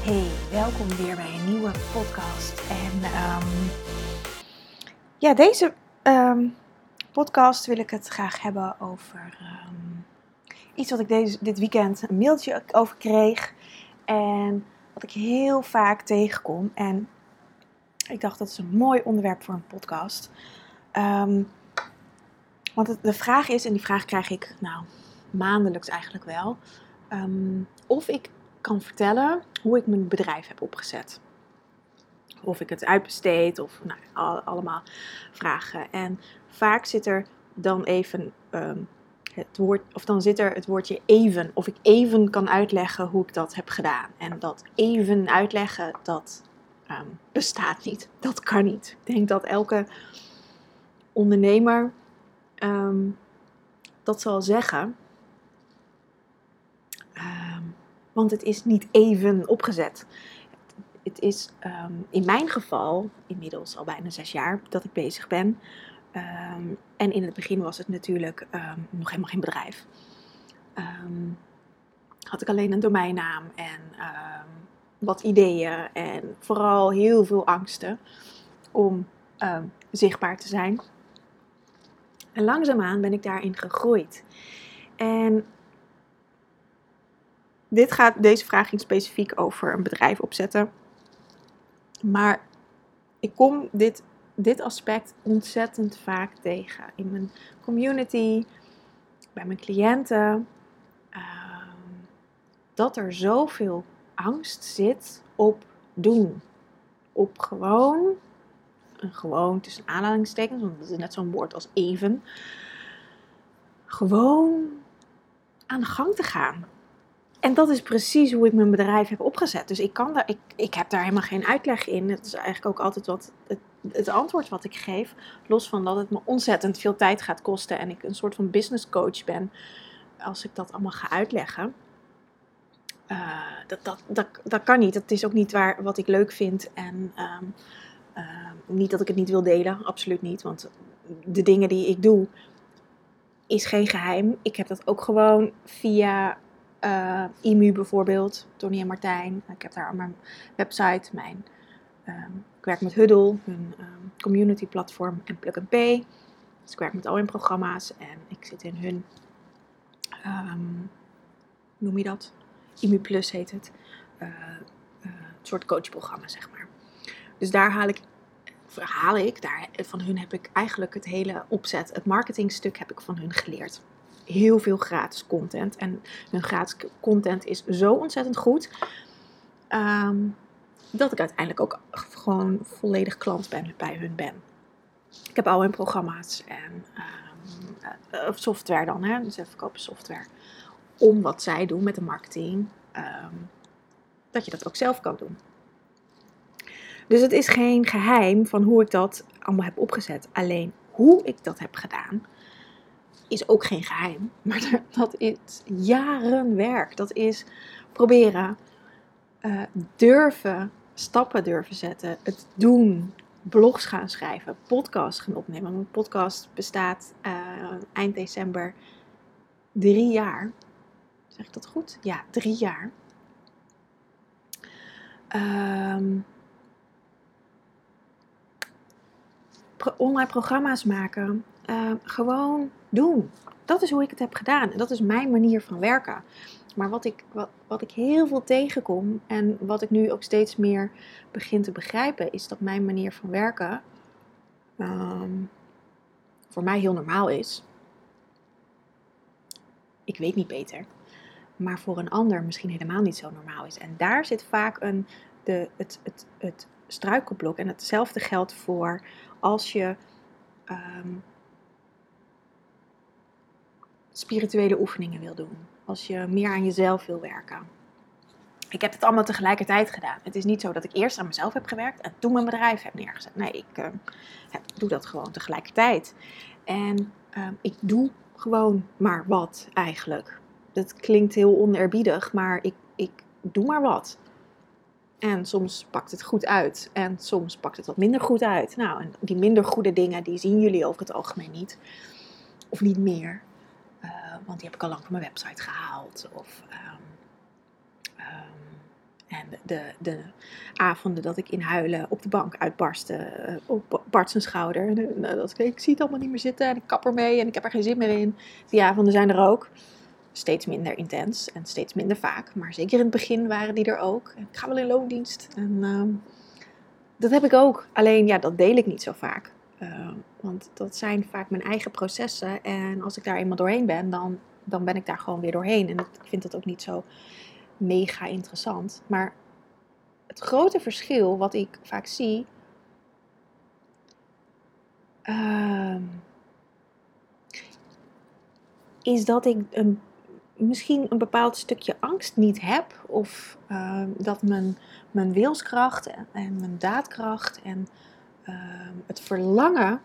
Hey, welkom weer bij een nieuwe podcast. En um, ja, deze um, podcast wil ik het graag hebben over um, iets wat ik deze, dit weekend een mailtje over kreeg. En wat ik heel vaak tegenkom. En ik dacht dat is een mooi onderwerp voor een podcast. want de vraag is, en die vraag krijg ik nou maandelijks eigenlijk wel. of ik kan vertellen hoe ik mijn bedrijf heb opgezet. Of ik het uitbesteed of nou, al, allemaal vragen. En vaak zit er dan even um, het woord, of dan zit er het woordje even. Of ik even kan uitleggen hoe ik dat heb gedaan. En dat even uitleggen, dat um, bestaat niet. Dat kan niet. Ik denk dat elke ondernemer um, dat zal zeggen. Want het is niet even opgezet. Het is um, in mijn geval inmiddels al bijna zes jaar dat ik bezig ben. Um, en in het begin was het natuurlijk um, nog helemaal geen bedrijf. had ik alleen een domeinnaam en wat ideeën en vooral heel veel angsten om zichtbaar te zijn. En langzaamaan ben ik daarin gegroeid. En dit gaat, deze vraag ging specifiek over een bedrijf opzetten. Maar ik kom dit, dit aspect ontzettend vaak tegen in mijn community, bij mijn cliënten. Uh, dat er zoveel angst zit op doen. Op gewoon, een gewoon tussen aanhalingstekens, want dat is net zo'n woord als even. Gewoon aan de gang te gaan. En dat is precies hoe ik mijn bedrijf heb opgezet. Dus ik, kan daar, ik, ik heb daar helemaal geen uitleg in. Het is eigenlijk ook altijd wat het, het antwoord wat ik geef. Los van dat het me ontzettend veel tijd gaat kosten en ik een soort van business coach ben. Als ik dat allemaal ga uitleggen. Uh, dat, dat, dat, dat kan niet. Dat is ook niet waar, wat ik leuk vind. En um, uh, niet dat ik het niet wil delen, absoluut niet. Want de dingen die ik doe, is geen geheim. Ik heb dat ook gewoon via IMU bijvoorbeeld, Tony en Martijn. Ik heb daar op mijn website mijn. Um, ik werk met Huddle, hun um, community platform en Plug and Pay. Dus ik werk met al hun programma's en ik zit in hun. Um, noem je dat? IMU Plus heet het. Uh, een soort coachprogramma, zeg maar. Dus daar haal ik haal ik, daar, van hun heb ik eigenlijk het hele opzet, het marketingstuk heb ik van hun geleerd heel veel gratis content. En hun gratis content is zo ontzettend goed. Ehm, dat ik uiteindelijk ook gewoon volledig klant ben, bij hun ben. Ik heb al hun programma's en um, software dan, hè, dus ze verkopen software. Om wat zij doen met de marketing, um, dat je dat ook zelf kan doen. Dus het is geen geheim van hoe ik dat allemaal heb opgezet. Alleen hoe ik dat heb gedaan, is ook geen geheim. Maar dat is jaren werk. Dat is proberen, uh, durven, stappen durven zetten, het doen, blogs gaan schrijven, podcasts gaan opnemen. Mijn podcast bestaat uh, eind december drie jaar. Zeg ik dat goed? Ja, drie jaar. Um, pro online programma's maken. Uh, gewoon doen. Dat is hoe ik het heb gedaan. En dat is mijn manier van werken. Maar wat ik, wat, wat ik heel veel tegenkom en wat ik nu ook steeds meer begin te begrijpen, is dat mijn manier van werken um, voor mij heel normaal is. Ik weet niet beter. Maar voor een ander misschien helemaal niet zo normaal is. En daar zit vaak een, de, het, het, het struikelblok. En hetzelfde geldt voor als je um, spirituele oefeningen wil doen. Als je meer aan jezelf wil werken. ik heb het allemaal tegelijkertijd gedaan. Het is niet zo dat ik eerst aan mezelf heb gewerkt en toen mijn bedrijf heb neergezet. Nee, ik heb, doe dat gewoon tegelijkertijd. En uh, ik doe gewoon maar wat eigenlijk. Dat klinkt heel oneerbiedig, maar ik, ik doe maar wat. En soms pakt het goed uit en soms pakt het wat minder goed uit. Nou, en die minder goede dingen, die zien jullie over het algemeen niet. Of niet meer. Want die heb ik al lang van mijn website gehaald. Of, um, um, en de, de avonden dat ik in huilen op de bank uitbarstte, uh, op Bart schouder. En, uh, dat, ik zie het allemaal niet meer zitten en ik kap ermee en ik heb er geen zin meer in. Die avonden zijn er ook steeds minder intens en steeds minder vaak. Maar zeker in het begin waren die er ook. Ik ga wel in loondienst. En uh, dat heb ik ook. Alleen ja, dat deel ik niet zo vaak. Uh, want dat zijn vaak mijn eigen processen. En als ik daar eenmaal doorheen ben, dan, dan ben ik daar gewoon weer doorheen. En ik vind dat ook niet zo mega interessant. Maar het grote verschil wat ik vaak zie. Uh, is dat ik een misschien een bepaald stukje angst niet heb. Of uh, dat mijn, mijn wilskracht en, en mijn daadkracht en uh, het verlangen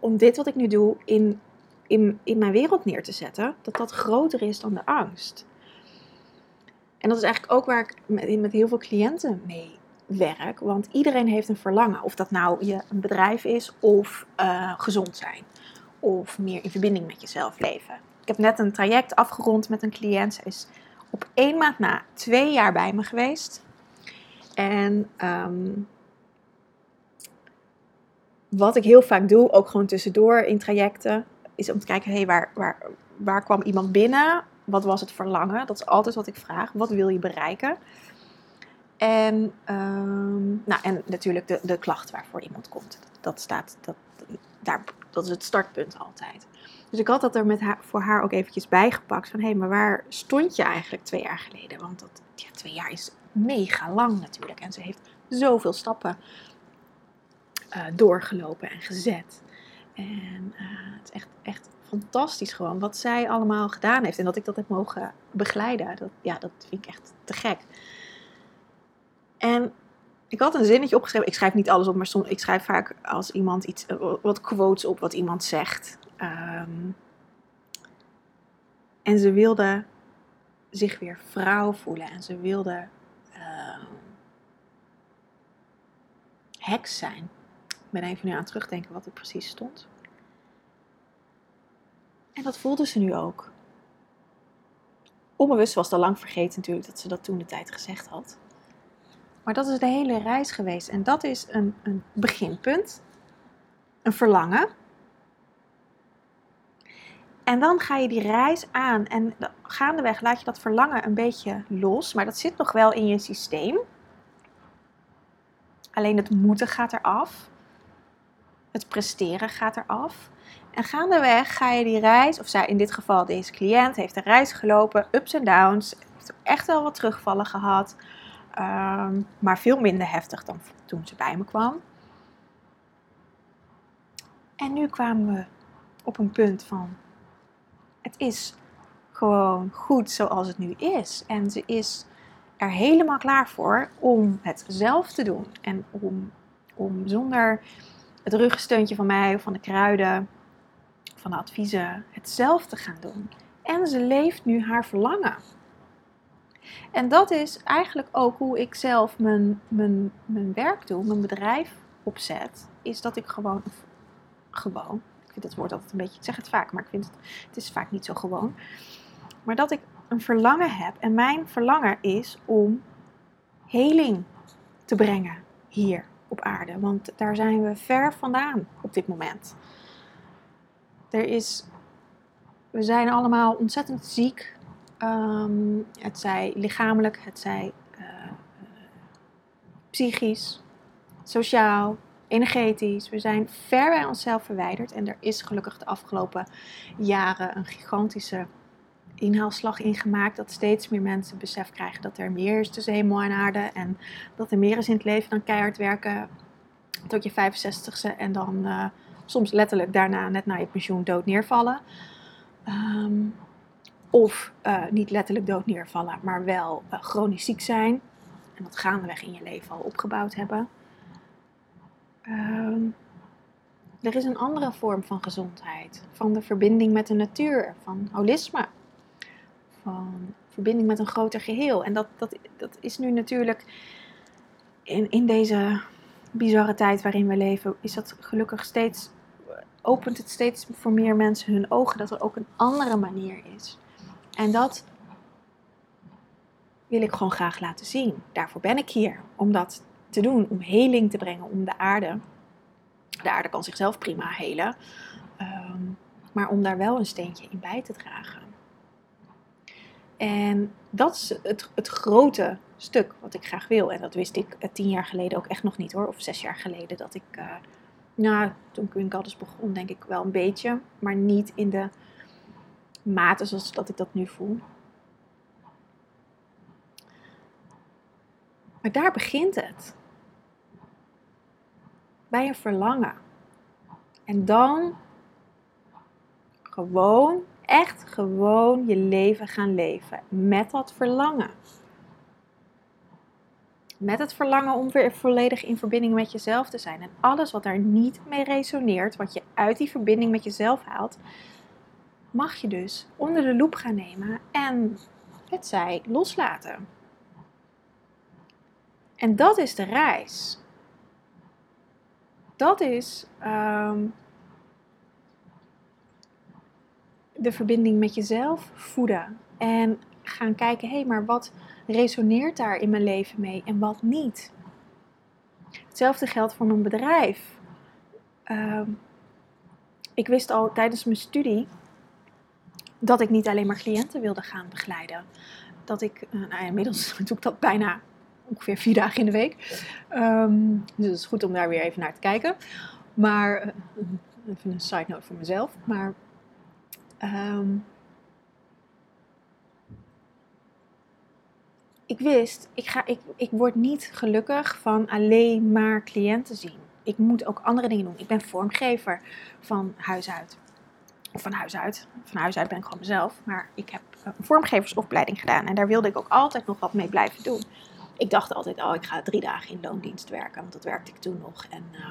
om dit wat ik nu doe in, in, in mijn wereld neer te zetten, dat dat groter is dan de angst. En dat is eigenlijk ook waar ik met, met heel veel cliënten mee werk. Want iedereen heeft een verlangen. Of dat nou je een bedrijf is of uh, gezond zijn. Of meer in verbinding met jezelf leven. Ik heb net een traject afgerond met een cliënt. Ze is op één maand na twee jaar bij me geweest. En um, wat ik heel vaak doe, ook gewoon tussendoor in trajecten, is om te kijken, hé, hey, waar, waar, waar kwam iemand binnen? Wat was het verlangen? Dat is altijd wat ik vraag. Wat wil je bereiken? En, um, nou, en natuurlijk de, de klacht waarvoor iemand komt. Dat, staat, dat, daar, dat is het startpunt altijd. Dus ik had dat er met haar, voor haar ook eventjes bijgepakt. Van hé, hey, maar waar stond je eigenlijk twee jaar geleden? Want dat, ja, twee jaar is mega lang natuurlijk. En ze heeft zoveel stappen uh, doorgelopen en gezet. En uh, het is echt, echt fantastisch gewoon wat zij allemaal gedaan heeft. En dat ik dat heb mogen begeleiden. Dat, ja, dat vind ik echt te gek. En ik had een zinnetje opgeschreven. Ik schrijf niet alles op, maar ik schrijf vaak als iemand iets, wat quotes op wat iemand zegt. Um, en ze wilde zich weer vrouw voelen en ze wilde uh, heks zijn. Ben even nu aan terugdenken wat er precies stond. En dat voelde ze nu ook. Onbewust was al lang vergeten natuurlijk dat ze dat toen de tijd gezegd had. Maar dat is de hele reis geweest. En dat is een, een beginpunt. Een verlangen. En dan ga je die reis aan en gaandeweg laat je dat verlangen een beetje los, maar dat zit nog wel in je systeem. Alleen het moeten gaat eraf. Het presteren gaat eraf. En gaandeweg ga je die reis, of zij in dit geval deze cliënt heeft een reis gelopen, ups en downs, heeft echt wel wat terugvallen gehad, um, maar veel minder heftig dan toen ze bij me kwam. En nu kwamen we op een punt van het is gewoon goed zoals het nu is. En ze is er helemaal klaar voor om het zelf te doen. En om, om zonder het ruggensteuntje van mij of van de kruiden, van de adviezen, het zelf te gaan doen. En ze leeft nu haar verlangen. En dat is eigenlijk ook hoe ik zelf mijn, mijn, mijn werk doe, mijn bedrijf opzet. Is dat ik gewoon, gewoon, vind dat woord altijd een beetje, ik zeg het vaak, maar ik vind het, het is vaak niet zo gewoon. Maar dat ik een verlangen heb en mijn verlangen is om heling te brengen hier op aarde. Want daar zijn we ver vandaan op dit moment. Er is, we zijn allemaal ontzettend ziek. Um, het zij lichamelijk, het zij uh, psychisch, sociaal, energetisch. We zijn ver bij onszelf verwijderd. En er is gelukkig de afgelopen jaren een gigantische inhaalslag ingemaakt. Dat steeds meer mensen besef krijgen dat er meer is tussen hemel en aarde. En dat er meer is in het leven dan keihard werken tot je 65ste. En dan uh, soms letterlijk daarna net na je pensioen dood neervallen. Um, Of uh, niet letterlijk dood neervallen, maar wel uh, chronisch ziek zijn. En dat gaandeweg in je leven al opgebouwd hebben. Um, er is een andere vorm van gezondheid. Van de verbinding met de natuur. Van holisme. Van verbinding met een groter geheel. En dat, dat, dat is nu natuurlijk in, in deze bizarre tijd waarin we leven, is dat gelukkig steeds, opent het steeds voor meer mensen hun ogen dat er ook een andere manier is. En dat wil ik gewoon graag laten zien. Daarvoor ben ik hier, om dat te doen, om heling te brengen, om de aarde. De aarde kan zichzelf prima helen, ehm, maar om daar wel een steentje in bij te dragen. En dat is het, het grote stuk wat ik graag wil. En dat wist ik uh, tien jaar geleden ook echt nog niet hoor. Of zes jaar geleden dat ik, uh, nou toen Queen Goddess begon denk ik wel een beetje. Maar niet in de mate zoals dat ik dat nu voel. Maar daar begint het. Bij een verlangen. En dan gewoon echt gewoon je leven gaan leven met dat verlangen. Met het verlangen om weer volledig in verbinding met jezelf te zijn. En alles wat daar niet mee resoneert, wat je uit die verbinding met jezelf haalt, mag je dus onder de loep gaan nemen en het zij loslaten. En dat is de reis. Dat is ehm, de verbinding met jezelf voeden. En gaan kijken, hé, hey, maar wat resoneert daar in mijn leven mee en wat niet? Hetzelfde geldt voor mijn bedrijf. Ehm, ik wist al tijdens mijn studie dat ik niet alleen maar cliënten wilde gaan begeleiden. Dat ik, uh, nou ja, inmiddels doe ik dat bijna ongeveer vier dagen in de week. Um, dus het is goed om daar weer even naar te kijken. Maar, uh, even een side note voor mezelf. Maar Um, ik wist, ik, ga, ik, ik word niet gelukkig van alleen maar cliënten zien. Ik moet ook andere dingen doen. Ik ben vormgever van huis uit. Of van huis uit. Van huis uit ben ik gewoon mezelf. Maar ik heb een vormgeversopleiding gedaan. En daar wilde ik ook altijd nog wat mee blijven doen. Ik dacht altijd, oh, ik ga drie dagen in loondienst werken. Want dat werkte ik toen nog. En uh,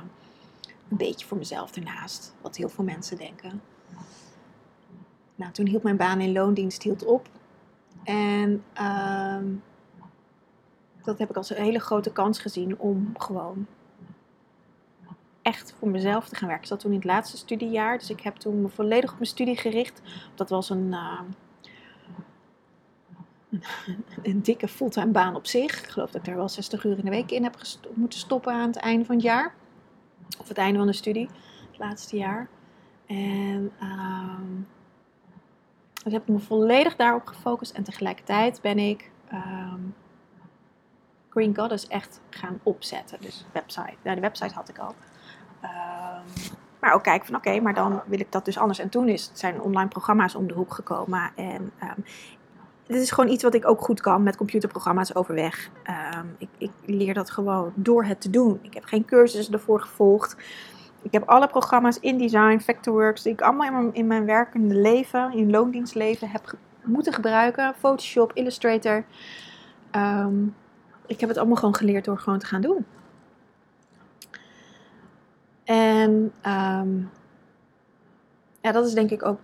een beetje voor mezelf ernaast. Wat heel veel mensen denken. Nou, toen hield mijn baan in loondienst hield op. En uh, dat heb ik als een hele grote kans gezien om gewoon echt voor mezelf te gaan werken. Ik zat toen in het laatste studiejaar, dus ik heb toen me volledig op mijn studie gericht. Dat was een, uh, een dikke fulltime baan op zich. Ik geloof dat ik er wel 60 uur in de week in heb moeten stoppen aan het einde van het jaar. Of het einde van de studie, het laatste jaar. En uh, dus heb ik me volledig daarop gefocust en tegelijkertijd ben ik um, Green Goddess echt gaan opzetten. Dus website. Ja, de website had ik al. Um, maar ook kijken van oké, maar dan wil ik dat dus anders. En toen is, zijn online programma's om de hoek gekomen. En um, dit is gewoon iets wat ik ook goed kan met computerprogramma's overweg. ik, ik leer dat gewoon door het te doen. Ik heb geen cursussen ervoor gevolgd. Ik heb alle programma's InDesign, Vectorworks, die ik allemaal in mijn, werkende leven, in loondienstleven heb moeten gebruiken. Photoshop, Illustrator. Um, ik heb het allemaal gewoon geleerd door gewoon te gaan doen. En um, ja, dat is denk ik ook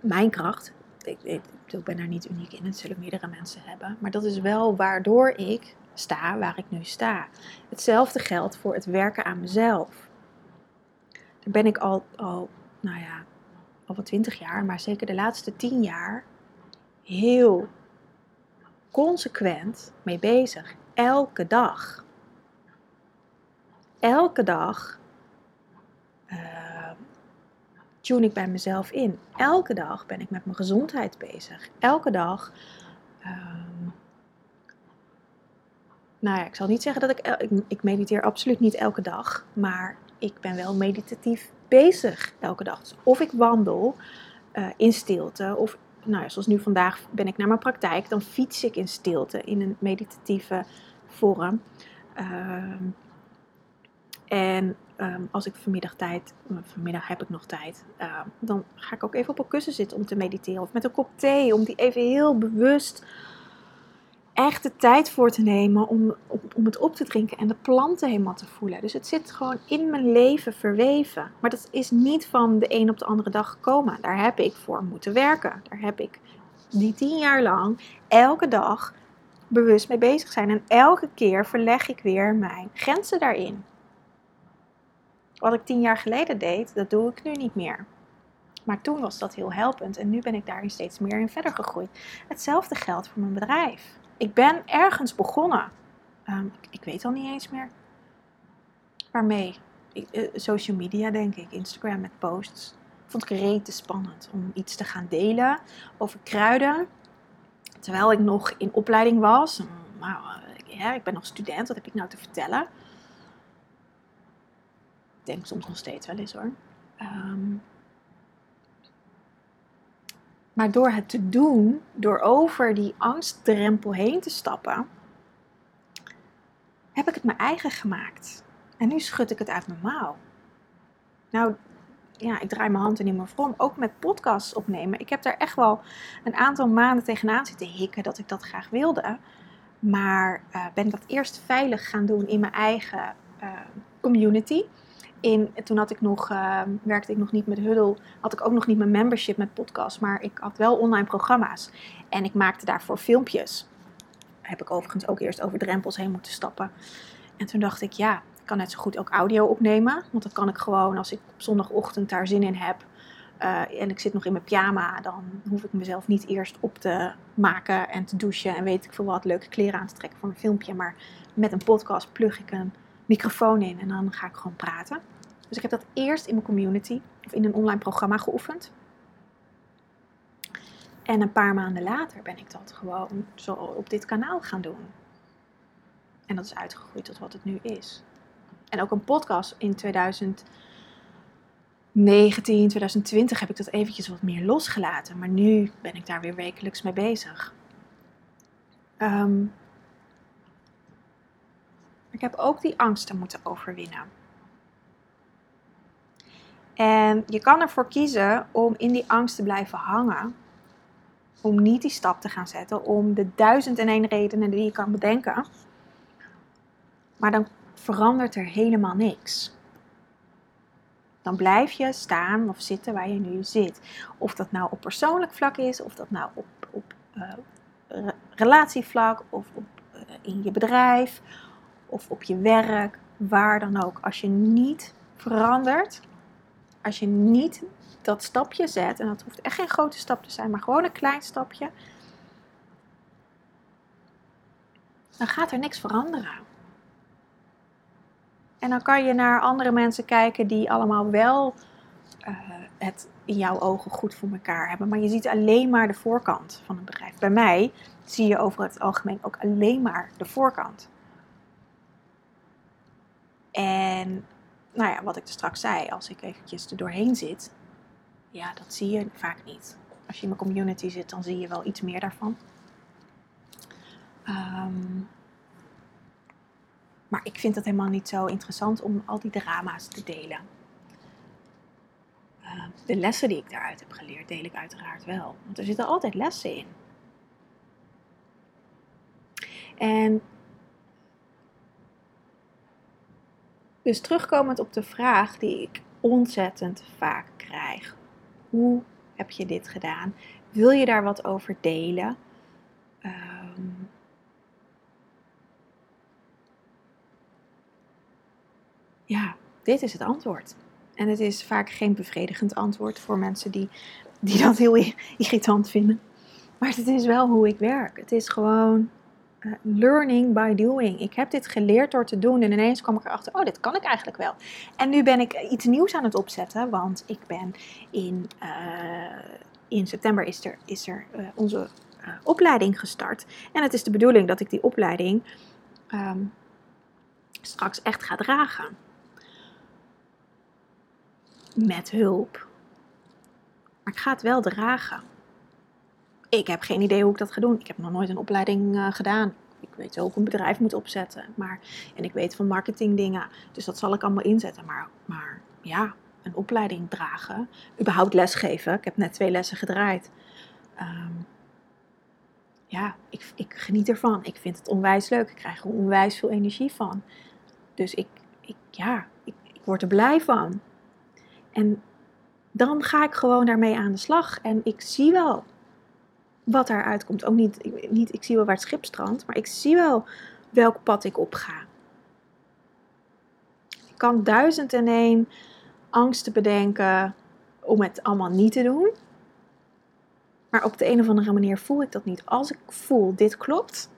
mijn kracht. Ik, ik, ik ben daar niet uniek in, het zullen meerdere mensen hebben. Maar dat is wel waardoor ik sta waar ik nu sta. Hetzelfde geldt voor het werken aan mezelf ben ik al, al, nou ja, al wat twintig jaar, maar zeker de laatste tien jaar heel consequent mee bezig. Elke dag. Elke dag uh, tune ik bij mezelf in. Elke dag ben ik met mijn gezondheid bezig. Elke dag. Uh, nou ja, ik zal niet zeggen dat ik, ik, ik mediteer absoluut niet elke dag, maar ik ben wel meditatief bezig elke dag. Dus of ik wandel uh, in stilte, of nou ja, zoals nu vandaag ben ik naar mijn praktijk, dan fiets ik in stilte in een meditatieve vorm. Uh, en ehm, als ik vanmiddag tijd, vanmiddag heb ik nog tijd, ehm, dan ga ik ook even op een kussen zitten om te mediteren. Of met een kop thee, om die even heel bewust echt de tijd voor te nemen om, om, het op te drinken en de planten helemaal te voelen. Dus het zit gewoon in mijn leven verweven. Maar dat is niet van de een op de andere dag gekomen. Daar heb ik voor moeten werken. Daar heb ik die tien jaar lang elke dag bewust mee bezig zijn. En elke keer verleg ik weer mijn grenzen daarin. Wat ik tien jaar geleden deed, dat doe ik nu niet meer. Maar toen was dat heel helpend en nu ben ik daarin steeds meer in verder gegroeid. Hetzelfde geldt voor mijn bedrijf. Ik ben ergens begonnen. Ehm, ik, weet al niet eens meer waarmee. Uh, social media, denk ik. Instagram met posts. Vond ik rete spannend om iets te gaan delen over kruiden. Terwijl ik nog in opleiding was. Nou, ja, ik ben nog student, wat heb ik nou te vertellen? Ik denk soms nog steeds wel eens hoor. Ehm, maar door het te doen, door over die angstdrempel heen te stappen, heb ik het mijn eigen gemaakt. En nu schud ik het uit mijn mouw. Nou, ja, ik draai mijn hand in mijn vorm. Ook met podcasts opnemen. Ik heb daar echt wel een aantal maanden tegenaan zitten hikken dat ik dat graag wilde. Maar uh, ben dat eerst veilig gaan doen in mijn eigen uh, community toen had ik nog, uh, werkte ik nog niet met Huddle, had ik ook nog niet mijn membership met podcast, maar ik had wel online programma's. En ik maakte daarvoor filmpjes. Heb ik overigens ook eerst over drempels heen moeten stappen. En toen dacht ik, ja, ik kan net zo goed ook audio opnemen. Want dan kan ik gewoon, als ik op zondagochtend daar zin in heb, uh, en ik zit nog in mijn pyjama, dan hoef ik mezelf niet eerst op te maken en te douchen en weet ik veel wat leuke kleren aan te trekken voor een filmpje. Maar met een podcast plug ik een microfoon in en dan ga ik gewoon praten. Dus ik heb dat eerst in mijn community of in een online programma geoefend. En een paar maanden later ben ik dat gewoon zo op dit kanaal gaan doen. En dat is uitgegroeid tot wat het nu is. En ook een podcast in 2019, 2020 heb ik dat eventjes wat meer losgelaten. Maar nu ben ik daar weer wekelijks mee bezig. Um, ik heb ook die angsten moeten overwinnen. En je kan ervoor kiezen om in die angst te blijven hangen. Om niet die stap te gaan zetten. Om de duizend en één redenen die je kan bedenken. Maar dan verandert er helemaal niks. Dan blijf je staan of zitten waar je nu zit. Of dat nou op persoonlijk vlak is, of dat nou op, op uh, relatievlak, of op, uh, in je bedrijf, of op je werk, waar dan ook. Als je niet verandert, als je niet dat stapje zet, en dat hoeft echt geen grote stap te zijn, maar gewoon een klein stapje, dan gaat er niks veranderen. En dan kan je naar andere mensen kijken die allemaal wel uh, het in jouw ogen goed voor elkaar hebben. Maar je ziet alleen maar de voorkant van een bedrijf. Bij mij zie je over het algemeen ook alleen maar de voorkant. En nou ja, wat ik er straks zei, als ik eventjes er doorheen zit, ja, dat zie je vaak niet. Als je in mijn community zit, dan zie je wel iets meer daarvan. Um, maar ik vind het helemaal niet zo interessant om al die drama's te delen. Uh, de lessen die ik daaruit heb geleerd, deel ik uiteraard wel. Want er zitten altijd lessen in. En Dus terugkomend op de vraag die ik ontzettend vaak krijg. Hoe heb je dit gedaan? Wil je daar wat over delen? Um, ja, dit is het antwoord. En het is vaak geen bevredigend antwoord voor mensen die, die dat heel irritant vinden. Maar het is wel hoe ik werk. Het is gewoon learning by doing. Ik heb dit geleerd door te doen en ineens kwam ik erachter, oh, dit kan ik eigenlijk wel. En nu ben ik iets nieuws aan het opzetten, want ik ben in, uh, in september is er, is er uh, onze opleiding gestart. En het is de bedoeling dat ik die opleiding um, straks echt ga dragen. Met hulp. Maar ik ga het wel dragen ik heb geen idee hoe ik dat ga doen. Ik heb nog nooit een opleiding uh, gedaan. Ik weet ook een bedrijf moet opzetten. Maar, en ik weet van marketing dingen. Dus dat zal ik allemaal inzetten. Maar, maar ja, een opleiding dragen. Überhaupt lesgeven. Ik heb net twee lessen gedraaid. Ehm, ja, ik, ik geniet ervan. Ik vind het onwijs leuk. Ik krijg er onwijs veel energie van. Dus ik, ik ja, ik, ik word er blij van. En dan ga ik gewoon daarmee aan de slag. En ik zie wel wat daaruit komt. Ook niet, niet, ik zie wel waar het schip strandt, maar ik zie wel welk pad ik op ga. Ik kan duizend en één angsten bedenken om het allemaal niet te doen. Maar op de een of andere manier voel ik dat niet. Als ik voel, dit klopt,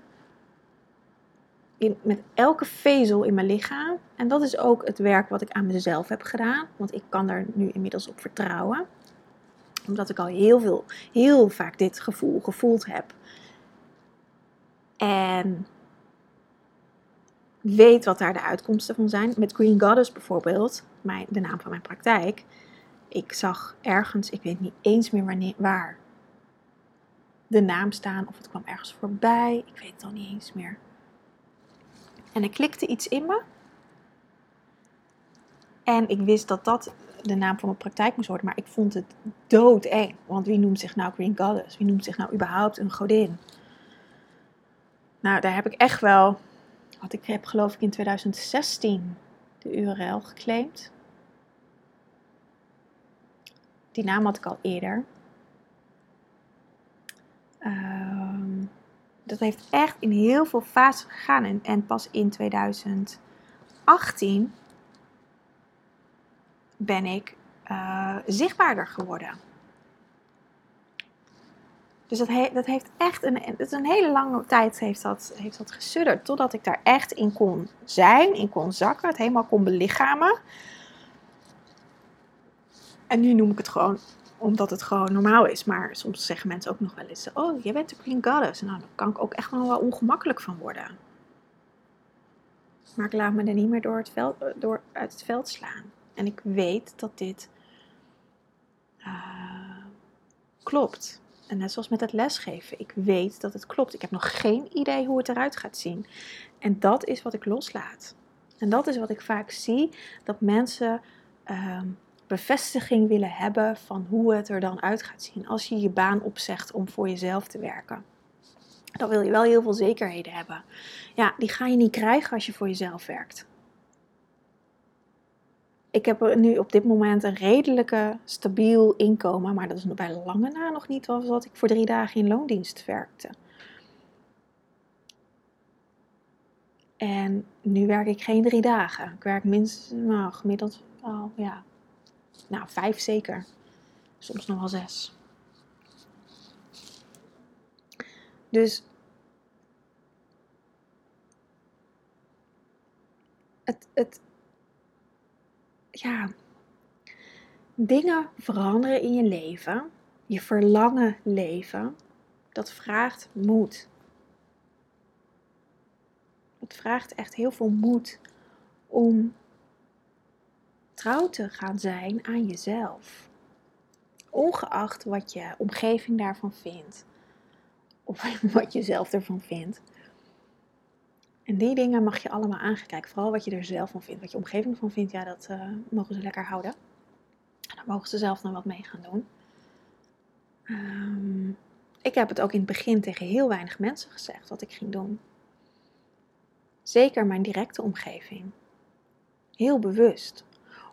in, met elke vezel in mijn lichaam. En dat is ook het werk wat ik aan mezelf heb gedaan. Want ik kan daar nu inmiddels op vertrouwen. Omdat ik al heel veel, heel vaak dit gevoel gevoeld heb. En weet wat daar de uitkomsten van zijn. Met Green Goddess bijvoorbeeld, mijn, de naam van mijn praktijk. Ik zag ergens, ik weet niet eens meer wanneer, waar, de naam staan. Of het kwam ergens voorbij. Ik weet het niet eens meer. En er klikte iets in me. En ik wist dat dat de naam van mijn praktijk moest worden. Maar ik vond het doodeng. Want wie noemt zich nou Green Goddess? Wie noemt zich nou überhaupt een godin? Nou, daar heb ik echt wel... Want ik heb geloof ik in 2016 de URL geclaimd. Die naam had ik al eerder. Uh, dat heeft echt in heel veel fases gegaan. En, en pas in 2018 ben ik uh, zichtbaarder geworden. Dus dat, dat heeft echt een, dat is een hele lange tijd heeft dat, heeft dat gesudderd. Totdat ik daar echt in kon zijn, in kon zakken, het helemaal kon belichamen. En nu noem ik het gewoon omdat het gewoon normaal is. Maar soms zeggen mensen ook nog wel eens: Oh, jij bent de Green Goddess. Nou, daar kan ik ook echt wel, wel ongemakkelijk van worden. Maar ik laat me er niet meer door, het veld, door uit het veld slaan. En ik weet dat dit uh, klopt. En net zoals met het lesgeven, ik weet dat het klopt. Ik heb nog geen idee hoe het eruit gaat zien. En dat is wat ik loslaat. En dat is wat ik vaak zie: dat mensen. Uh, bevestiging willen hebben van hoe het er dan uit gaat zien als je je baan opzegt om voor jezelf te werken. Dan wil je wel heel veel zekerheden hebben. Ja, die ga je niet krijgen als je voor jezelf werkt. Ik heb nu op dit moment een redelijke stabiel inkomen, maar dat is bij lange na nog niet wat ik voor drie dagen in loondienst werkte. En nu werk ik geen drie dagen. Ik werk minstens, nou, gemiddeld, oh, ja, nou, vijf zeker. Soms nog wel zes. Dus het, het, ja, dingen veranderen in je leven, je verlangen leven, dat vraagt moed. Het vraagt echt heel veel moed om trouw te gaan zijn aan jezelf. Ongeacht wat je omgeving daarvan vindt. Of wat je zelf ervan vindt. En die dingen mag je allemaal aangekijken. Vooral wat je er zelf van vindt. Wat je omgeving van vindt, ja, dat uh, mogen ze lekker houden. En dan mogen ze zelf nog wat mee gaan doen. Um, ik heb het ook in het begin tegen heel weinig mensen gezegd wat ik ging doen. Zeker mijn directe omgeving. Heel bewust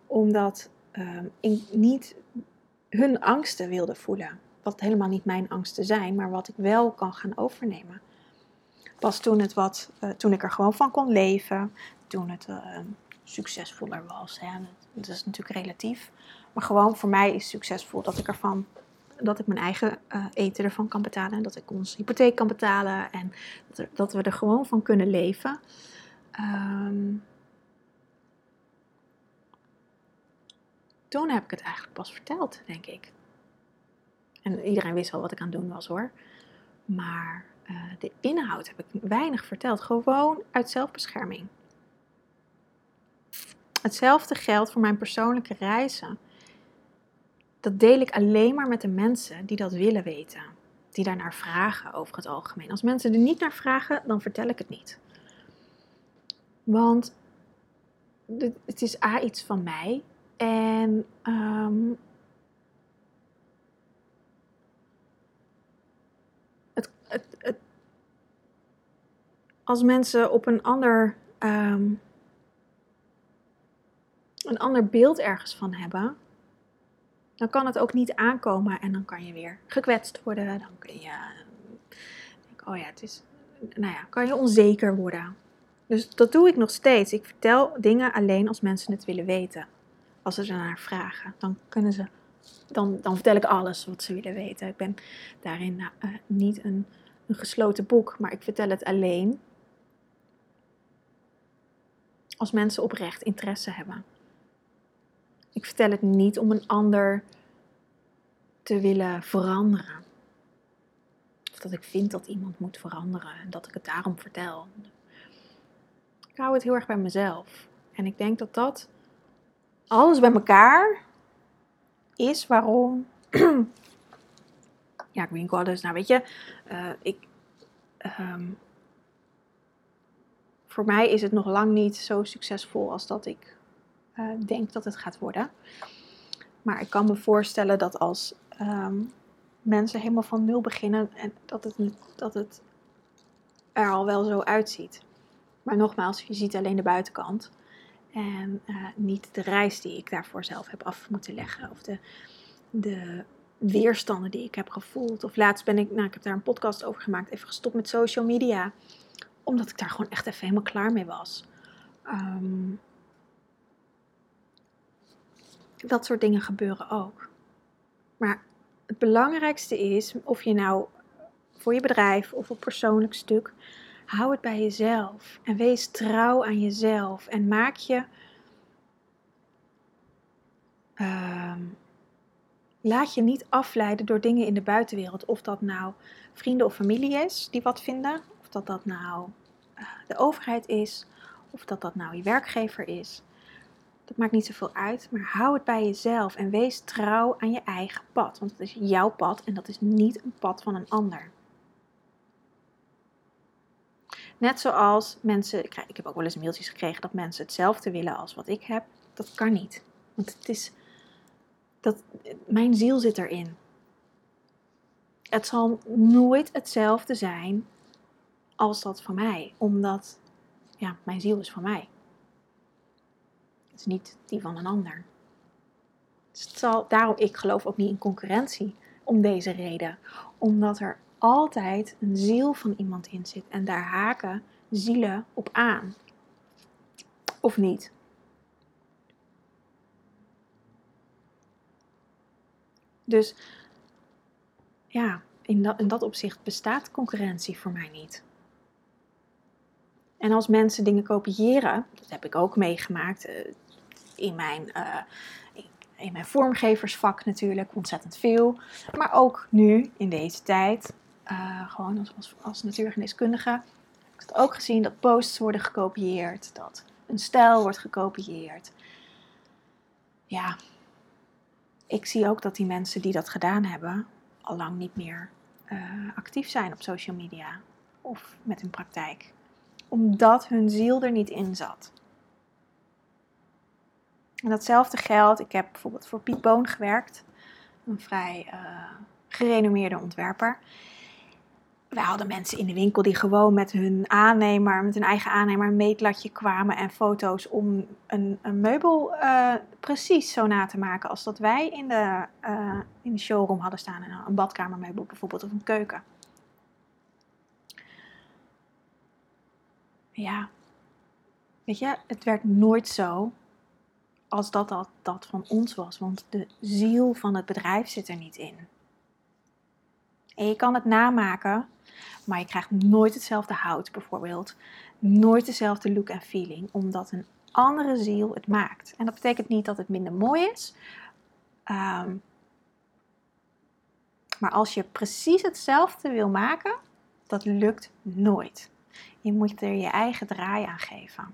omdat um, ik niet hun angsten wilde voelen. Wat helemaal niet mijn angsten zijn, maar wat ik wel kan gaan overnemen. Pas toen, het wat, uh, toen ik er gewoon van kon leven, toen het uh, succesvoller was. Hè. Dat is natuurlijk relatief. Maar gewoon voor mij is succesvol dat ik ervan dat ik mijn eigen uh, eten ervan kan betalen. En dat ik onze hypotheek kan betalen. En dat, we er gewoon van kunnen leven. Um, toen heb ik het eigenlijk pas verteld, denk ik. En iedereen wist wel wat ik aan het doen was hoor. Maar uh, de inhoud heb ik weinig verteld. Gewoon uit zelfbescherming. Hetzelfde geldt voor mijn persoonlijke reizen. Dat deel ik alleen maar met de mensen die dat willen weten. die daar naar vragen over het algemeen. Als mensen er niet naar vragen, dan vertel ik het niet. Want het is A iets van mij. En ehm, als mensen op een ander, ehm, een ander beeld ergens van hebben, dan kan het ook niet aankomen en dan kan je weer gekwetst worden. Dan kun je, oh ja, het is, nou ja, kan je onzeker worden. Dus dat doe ik nog steeds. Ik vertel dingen alleen als mensen het willen weten. Als ze ernaar vragen, dan kunnen ze, dan, dan vertel ik alles wat ze willen weten. Ik ben daarin nou, eh, niet een, een gesloten boek, maar ik vertel het alleen als mensen oprecht interesse hebben. Ik vertel het niet om een ander te willen veranderen. Of dat ik vind dat iemand moet veranderen en dat ik het daarom vertel. Ik hou het heel erg bij mezelf. En ik denk dat dat alles bij elkaar is waarom. ja, Green Goddess, nou weet je, uh, ik. Um, voor mij is het nog lang niet zo succesvol als dat ik uh, denk dat het gaat worden. Maar ik kan me voorstellen dat als um, mensen helemaal van nul beginnen en dat het, dat het er al wel zo uitziet. Maar nogmaals, je ziet alleen de buitenkant en uh, niet de reis die ik daarvoor zelf heb af moeten leggen of de, de weerstanden die ik heb gevoeld. Of laatst ben ik, nou ik heb daar een podcast over gemaakt, even gestopt met social media, omdat ik daar gewoon echt even helemaal klaar mee was. Um, dat soort dingen gebeuren ook. Maar het belangrijkste is, of je nou voor je bedrijf of op persoonlijk stuk, hou het bij jezelf. En wees trouw aan jezelf. En maak je. Uh, laat je niet afleiden door dingen in de buitenwereld. Of dat nou vrienden of familie is die wat vinden. Of dat dat nou uh, de overheid is. Of dat dat nou je werkgever is. Dat maakt niet zoveel uit, maar hou het bij jezelf en wees trouw aan je eigen pad. Want het is jouw pad en dat is niet een pad van een ander. Net zoals mensen, ik, heb ook wel eens mailtjes gekregen dat mensen hetzelfde willen als wat ik heb. Dat kan niet. Want het is, dat, mijn ziel zit erin. Het zal nooit hetzelfde zijn als dat van mij. Omdat, ja, mijn ziel is van mij is niet die van een ander. Dus het zal, daarom, ik geloof ook niet in concurrentie om deze reden. Omdat er altijd een ziel van iemand in zit en daar haken zielen op aan. Of niet? Dus ja, in dat, in dat opzicht bestaat concurrentie voor mij niet. En als mensen dingen kopiëren, dat heb ik ook meegemaakt. Eh, in mijn, uh, in mijn vormgeversvak natuurlijk ontzettend veel. Maar ook nu, in deze tijd, uh, gewoon als, als, als natuurgeneeskundige, heb ik het ook gezien dat posts worden gekopieerd, dat een stijl wordt gekopieerd. Ja, ik zie ook dat die mensen die dat gedaan hebben, al lang niet meer uh, actief zijn op social media of met hun praktijk. Omdat hun ziel er niet in zat. En datzelfde geldt, ik heb bijvoorbeeld voor Piet Boon gewerkt, een vrij uh, gerenommeerde ontwerper. Wij hadden mensen in de winkel die gewoon met hun aannemer, met hun eigen aannemer, een meetlatje kwamen en foto's om een, een meubel uh, precies zo na te maken als dat wij in de, uh, in de showroom hadden staan. Een badkamermeubel bijvoorbeeld of een keuken. Ja, weet je, het werd nooit zo als dat, dat dat van ons was. Want de ziel van het bedrijf zit er niet in. En je kan het namaken, maar je krijgt nooit hetzelfde hout bijvoorbeeld. Nooit dezelfde look en feeling, omdat een andere ziel het maakt. En dat betekent niet dat het minder mooi is. Ehm, maar als je precies hetzelfde wil maken, dat lukt nooit. Je moet er je eigen draai aan geven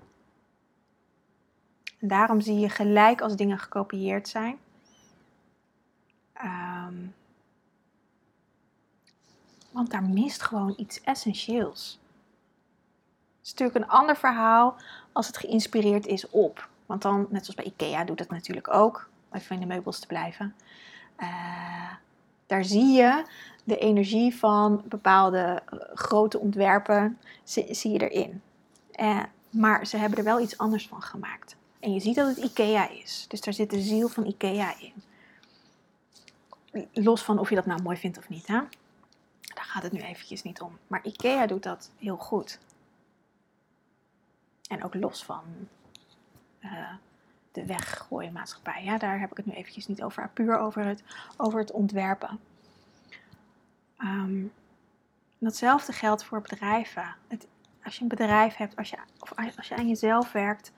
daarom zie je gelijk als dingen gekopieerd zijn. Um, Want daar mist gewoon iets essentieels. Het is natuurlijk een ander verhaal als het geïnspireerd is op. Want dan, net zoals bij IKEA, doet het natuurlijk ook. Even in de meubels te blijven. Uh, daar zie je de energie van bepaalde uh, grote ontwerpen, zie, je erin. Uh, maar ze hebben er wel iets anders van gemaakt. En je ziet dat het IKEA is. Dus daar zit de ziel van IKEA in. Los van of je dat nou mooi vindt of niet. Hè? Daar gaat het nu eventjes niet om. Maar IKEA doet dat heel goed. En ook los van uh, de weggooienmaatschappij. Ja, daar heb ik het nu eventjes niet over. Puur over het, over het ontwerpen. Um, datzelfde geldt voor bedrijven. Het, als je een bedrijf hebt, als je, of als je aan jezelf werkt,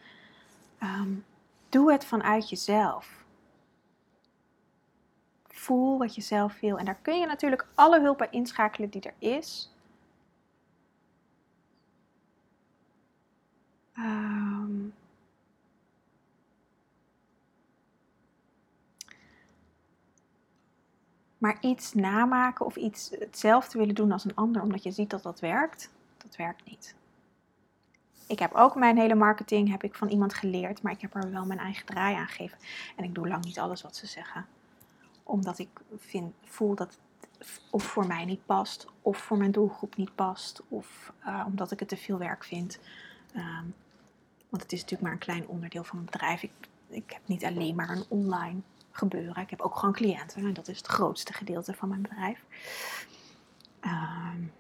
um, doe het vanuit jezelf. Voel wat je zelf wil. En daar kun je natuurlijk alle hulp bij inschakelen die er is. Um, maar iets namaken of iets hetzelfde willen doen als een ander omdat je ziet dat dat werkt, dat werkt niet. Ik heb ook mijn hele marketing heb ik van iemand geleerd, maar ik heb er wel mijn eigen draai aan gegeven. En ik doe lang niet alles wat ze zeggen. Omdat ik vind, voel dat het of voor mij niet past, of voor mijn doelgroep niet past, of uh, omdat ik het te veel werk vind. Um, want het is natuurlijk maar een klein onderdeel van mijn bedrijf. Ik, ik heb niet alleen maar een online gebeuren. Ik heb ook gewoon cliënten en dat is het grootste gedeelte van mijn bedrijf. Um,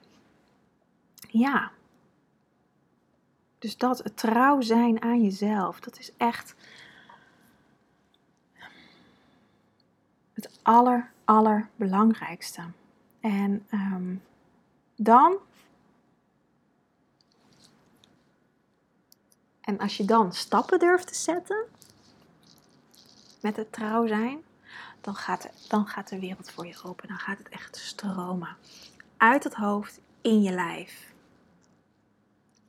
ja. Dus dat, trouw zijn aan jezelf, dat is echt het aller, allerbelangrijkste. En um, dan En als je dan stappen durft te zetten met het trouw zijn, dan gaat, dan gaat de wereld voor je open. Dan gaat het echt stromen. Uit het hoofd, in je lijf.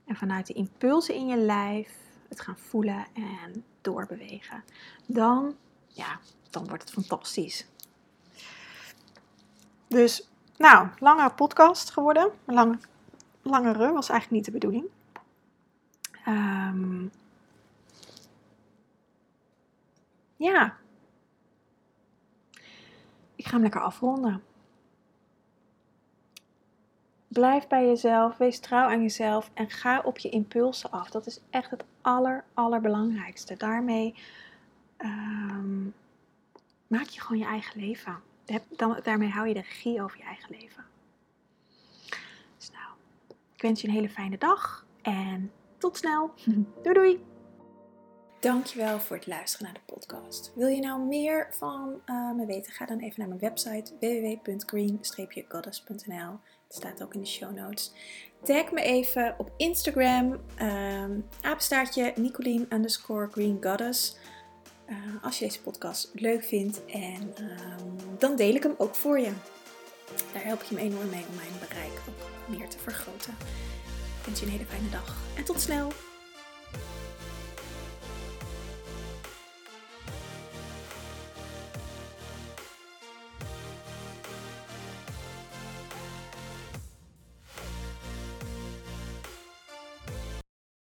En vanuit de impulsen in je lijf het gaan voelen en doorbewegen. Dan, ja, dan wordt het fantastisch. Dus, nou, lange podcast geworden. Lang, langere was eigenlijk niet de bedoeling. Um, ja. Ik ga hem lekker afronden. Blijf bij jezelf, wees trouw aan jezelf en ga op je impulsen af. Dat is echt het aller, allerbelangrijkste. Daarmee um, maak je gewoon je eigen leven. Dan, daarmee hou je de regie over je eigen leven. Dus nou, ik wens je een hele fijne dag en tot snel. Doei doei. Dankjewel voor het luisteren naar de podcast. Wil je nou meer van uh, me weten? Ga dan even naar mijn website www.green-goddess.nl. Het staat ook in de show notes. Tag me even op Instagram, um, apenstaartje Nicolien underscore Green Goddess. Uh, als je deze podcast leuk vindt en um, dan deel ik hem ook voor je. Daar help je me enorm mee om mijn bereik ook meer te vergroten wens je een hele fijne dag en tot snel!